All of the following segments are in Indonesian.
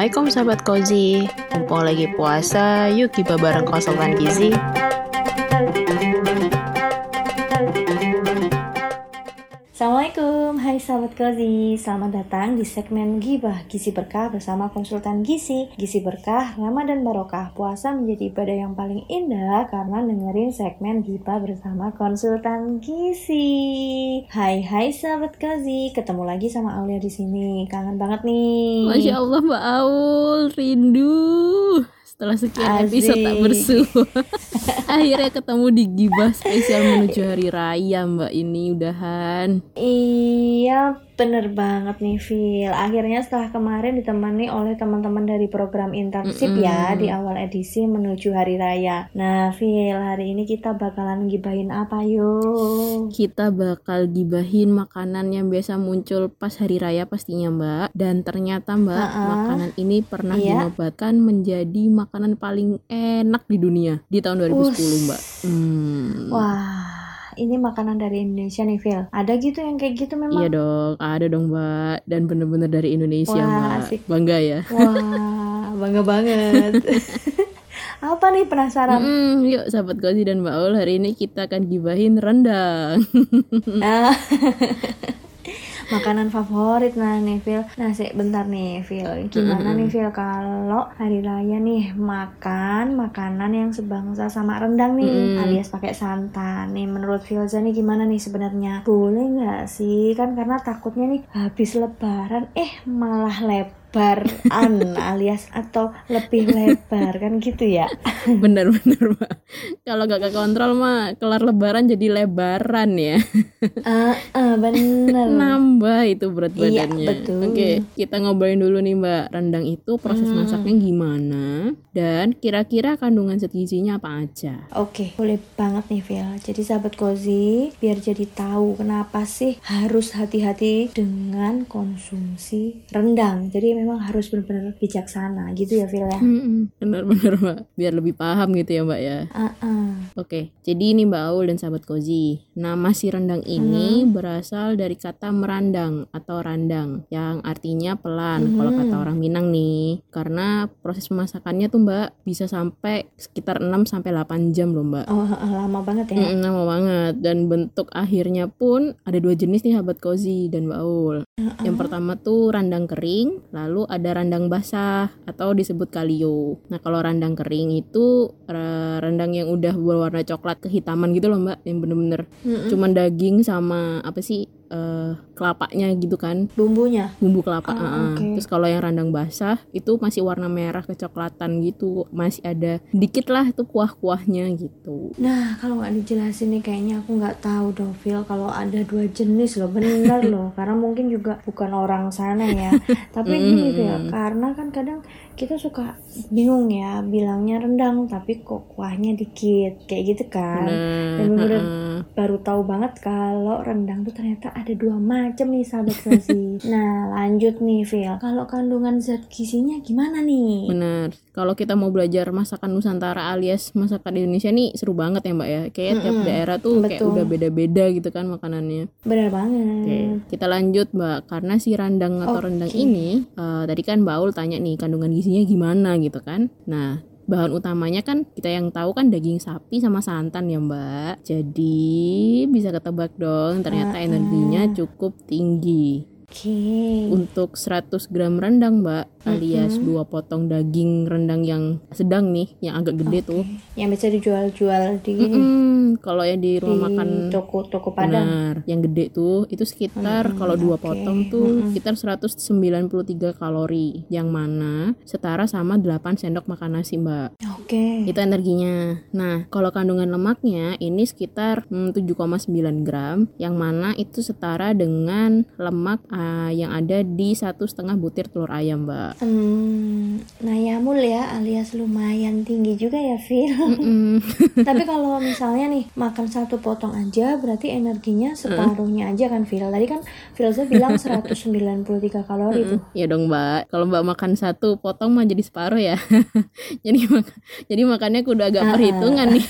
Assalamualaikum sahabat Kozi Mumpung lagi puasa, yuk kita bareng konsultan gizi hai sahabat Kozi Selamat datang di segmen Gibah Gizi Berkah bersama konsultan gizi Gizi Berkah, Ramadan Barokah. Puasa menjadi ibadah yang paling indah Karena dengerin segmen Gibah bersama konsultan gizi. Hai hai sahabat Kozi Ketemu lagi sama Aulia di sini. Kangen banget nih. Masya Allah Mbak Aul, rindu setelah sekian Asik. episode tak bersua akhirnya ketemu di gibah spesial menuju hari raya mbak ini udahan. Iya bener banget nih Phil Akhirnya setelah kemarin ditemani oleh teman-teman dari program internship ya Di awal edisi menuju hari raya Nah Phil hari ini kita bakalan gibahin apa yuk kita bakal gibahin makanan yang biasa muncul pas hari raya pastinya mbak dan ternyata mbak Ha-ha. makanan ini pernah Iya. dinobatkan menjadi makanan paling enak di dunia di tahun 2010 Us. mbak hmm. Wah ini makanan dari Indonesia nih Phil. Ada gitu yang kayak gitu memang? Iya dong, ada dong mbak. Dan bener-bener dari Indonesia Wah, mbak. asik. Bangga ya. Wah bangga banget. Apa nih penasaran? Mm, Yuk sahabat Gozi dan Mbak Aul Hari ini kita akan gibahin rendang. Ah. Makanan favorit. Nah nih Phil. Nah sih bentar nih Phil. Gimana nih Phil kalau hari raya nih Makan makanan yang sebangsa sama rendang nih Mm-mm. Alias pakai santan. Nih menurut Filza nih gimana nih sebenarnya? Boleh nggak sih? Kan karena takutnya nih habis lebaran Eh malah lebaran alias atau lebih lebar kan gitu ya Bener-bener mbak Kalau gak kekontrol mah Kelar lebaran jadi lebaran ya Ah, ah, bener Nambah itu berat Iya, badannya betul. Oke kita ngobrolin dulu nih mbak Rendang itu proses Hmm. masaknya gimana Dan kira-kira kandungan zat gizinya apa aja Oke, boleh banget nih Phil. Jadi sahabat Kozi, biar jadi tahu kenapa sih harus hati-hati dengan konsumsi rendang. Jadi memang harus benar-benar bijaksana gitu ya Phil ya. Mm-mm, Bener-bener mbak Biar lebih paham gitu ya mbak ya Ah, ah. Oke, jadi ini Mbak Aul dan sahabat Kozi. Nama si rendang ini Hmm. berasal dari kata merandang atau randang yang artinya pelan kalau Hmm. kata orang Minang nih. Karena proses pemasakannya tuh Mbak bisa sampai sekitar 6 sampai 8 jam loh Mbak. Oh, lama banget ya. Mm, lama banget dan bentuk akhirnya pun ada dua jenis nih sahabat Kozi dan Mbak Aul. Yang pertama tuh randang kering, lalu ada randang basah atau disebut kalio. Nah, kalau randang kering itu eh, rendang yang udah berwarna coklat kehitaman gitu loh, Mbak, yang bener-bener Mm-mm. cuman daging sama apa sih eh, kelapanya gitu kan, Bumbunya. bumbu kelapa. Ah, ah, ah. oke. Terus kalau yang randang basah itu masih warna merah kecoklatan gitu, masih ada dikit lah itu kuah-kuahnya gitu. Nah, kalau nggak dijelasin nih kayaknya aku nggak tahu dong Phil kalau ada dua jenis loh, bener loh. Karena mungkin juga bukan orang sana ya. Tapi gini Phil, karena kan kadang kita suka bingung ya bilangnya rendang tapi kok kuahnya dikit kayak gitu kan. Nah, Dan bener-bener ah, ah. baru tahu banget kalau rendang tuh ternyata ada dua macam nih sahabat gizi. nah, lanjut nih Phil. Kalau kandungan zat gizinya gimana nih? Bener. Kalau kita mau belajar masakan Nusantara alias masakan Indonesia nih seru banget ya Mbak ya. Kayak tiap Mm-mm. daerah tuh kayak Betul. udah beda-beda gitu kan makanannya. Bener Oke, banget. kita lanjut Mbak. Karena si randang atau Oke. rendang ini, eh, tadi kan Mbak Aul tanya nih kandungan gizinya gimana gitu kan. Nah, bahan utamanya kan kita yang tahu kan daging sapi sama santan ya Mbak. Jadi bisa ketebak dong ternyata energinya cukup tinggi. Oke. Untuk 100 gram rendang Mbak, alias dua potong daging rendang yang sedang nih, yang agak gede tuh. Yang bisa dijual-jual di Mm-mm, kalau yang di di rumah makan toko-toko Padang. benar, yang gede tuh itu sekitar Mm-mm, kalau dua oke. potong tuh sekitar 193 kalori, yang mana setara sama 8 sendok makan nasi Mbak. Oke. Itu energinya. Nah, kalau kandungan lemaknya ini sekitar mm, 7,9 gram, yang mana itu setara dengan lemak ah, yang ada di satu setengah butir telur ayam, Mbak. Hmm, nayamul ya alias lumayan tinggi juga ya Phil. Mm-mm. Tapi kalau misalnya nih makan satu potong aja berarti energinya separuhnya aja kan Phil. Tadi kan Filza bilang 193 kalori tuh. ya dong, Mbak. Kalau Mbak makan satu potong mah jadi separuh ya. jadi mak- jadi makannya kudu agak perhitungan nih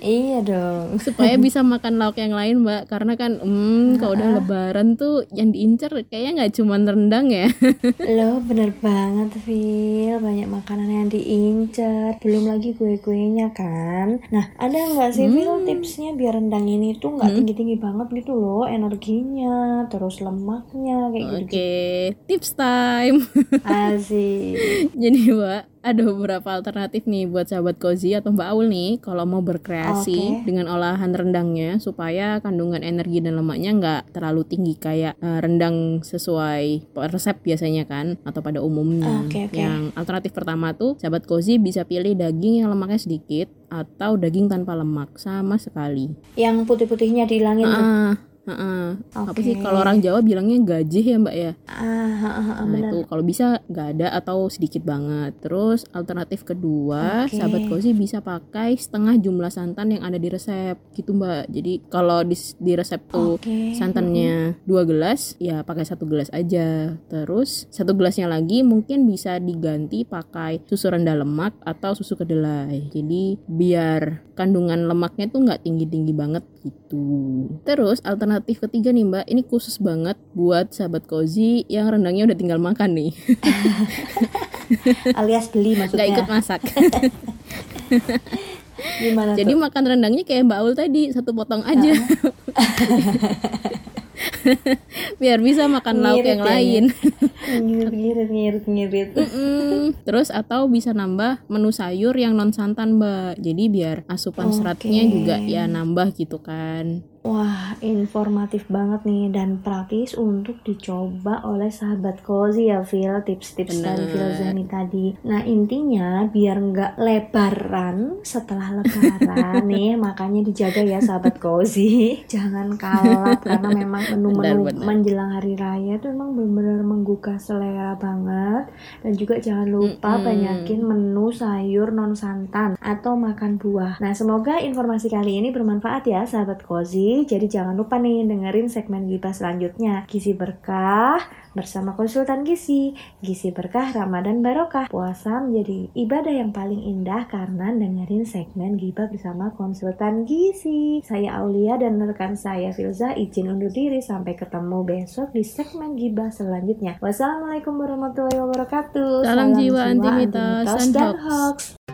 iya dong. supaya bisa makan lauk yang lain, Mbak. Karena kan hmm kalau udah lebaran tuh yang diincer kayaknya nggak cuma rendang ya. Loh bener banget Phil Banyak makanan yang diincar Belum lagi kue-kuenya kan. Nah ada nggak sih Phil Hmm. tipsnya Biar rendang ini tuh nggak tinggi-tinggi banget gitu loh? Energinya Terus lemaknya Kayak gitu oke tips time. Asik. Jadi mbak ada beberapa alternatif nih buat sahabat cozy atau mbak Aul nih kalau mau berkreasi Oke. dengan olahan rendangnya supaya kandungan energi dan lemaknya nggak terlalu tinggi kayak eh, rendang sesuai resep biasanya kan atau pada umumnya. Oke, oke. Yang alternatif pertama tuh sahabat cozy bisa pilih daging yang lemaknya sedikit atau daging tanpa lemak sama sekali. Yang putih-putihnya dihilangin tuh Ah, ah. Apa sih kalau orang Jawa bilangnya gajih ya mbak ya? Ah, ah, ah, ah, Nah itu kalau bisa nggak ada atau sedikit banget. Terus alternatif kedua, Oke. sahabat cozy bisa pakai setengah jumlah santan yang ada di resep gitu mbak. Jadi kalau di, di resep tuh Oke santannya dua gelas, ya pakai satu gelas aja. Terus satu gelasnya lagi mungkin bisa diganti pakai susu rendah lemak atau susu kedelai. Jadi biar kandungan lemaknya tuh nggak tinggi tinggi banget gitu. Terus alternatif ketiga nih mbak, ini khusus banget buat sahabat cozy yang rendangnya udah tinggal makan nih, Alias beli nggak maksudnya ikut masak. Gimana Jadi tuh? makan rendangnya kayak Mbak Aul tadi, satu potong aja. Biar bisa makan lauk Ngirit yang ya, lain. Ngirit, ngirit, ngirit, ngirit Mm, Terus atau bisa nambah menu sayur yang non santan, Mbak. Jadi biar asupan Oke. seratnya juga ya nambah gitu kan. Wah, informatif banget nih dan praktis untuk dicoba oleh sahabat cozy ya, Phil. Tips-tips dari. Phil Zani tadi. Nah, intinya biar nggak lebaran setelah lebaran nih, makanya dijaga ya sahabat cozy. Jangan kalap karena memang menu-menu menjelang hari raya itu memang benar-benar menggugah selera banget. Dan juga jangan lupa Mm-mm. banyakin menu sayur non santan atau makan buah. Nah, semoga informasi kali ini bermanfaat ya sahabat Kozi. Jadi jangan lupa nih dengerin segmen Gibah selanjutnya. Gizi Berkah bersama konsultan gizi. Gizi Berkah Ramadan Barokah. Puasa menjadi ibadah yang paling indah karena dengerin segmen Gibah bersama konsultan gizi. Saya Aulia dan rekan saya Filza izin undur diri sampai ketemu besok di segmen Gibah selanjutnya. Wassalamualaikum warahmatullahi wabarakatuh. Salam jiwa anti mitos mitos and dan hoax.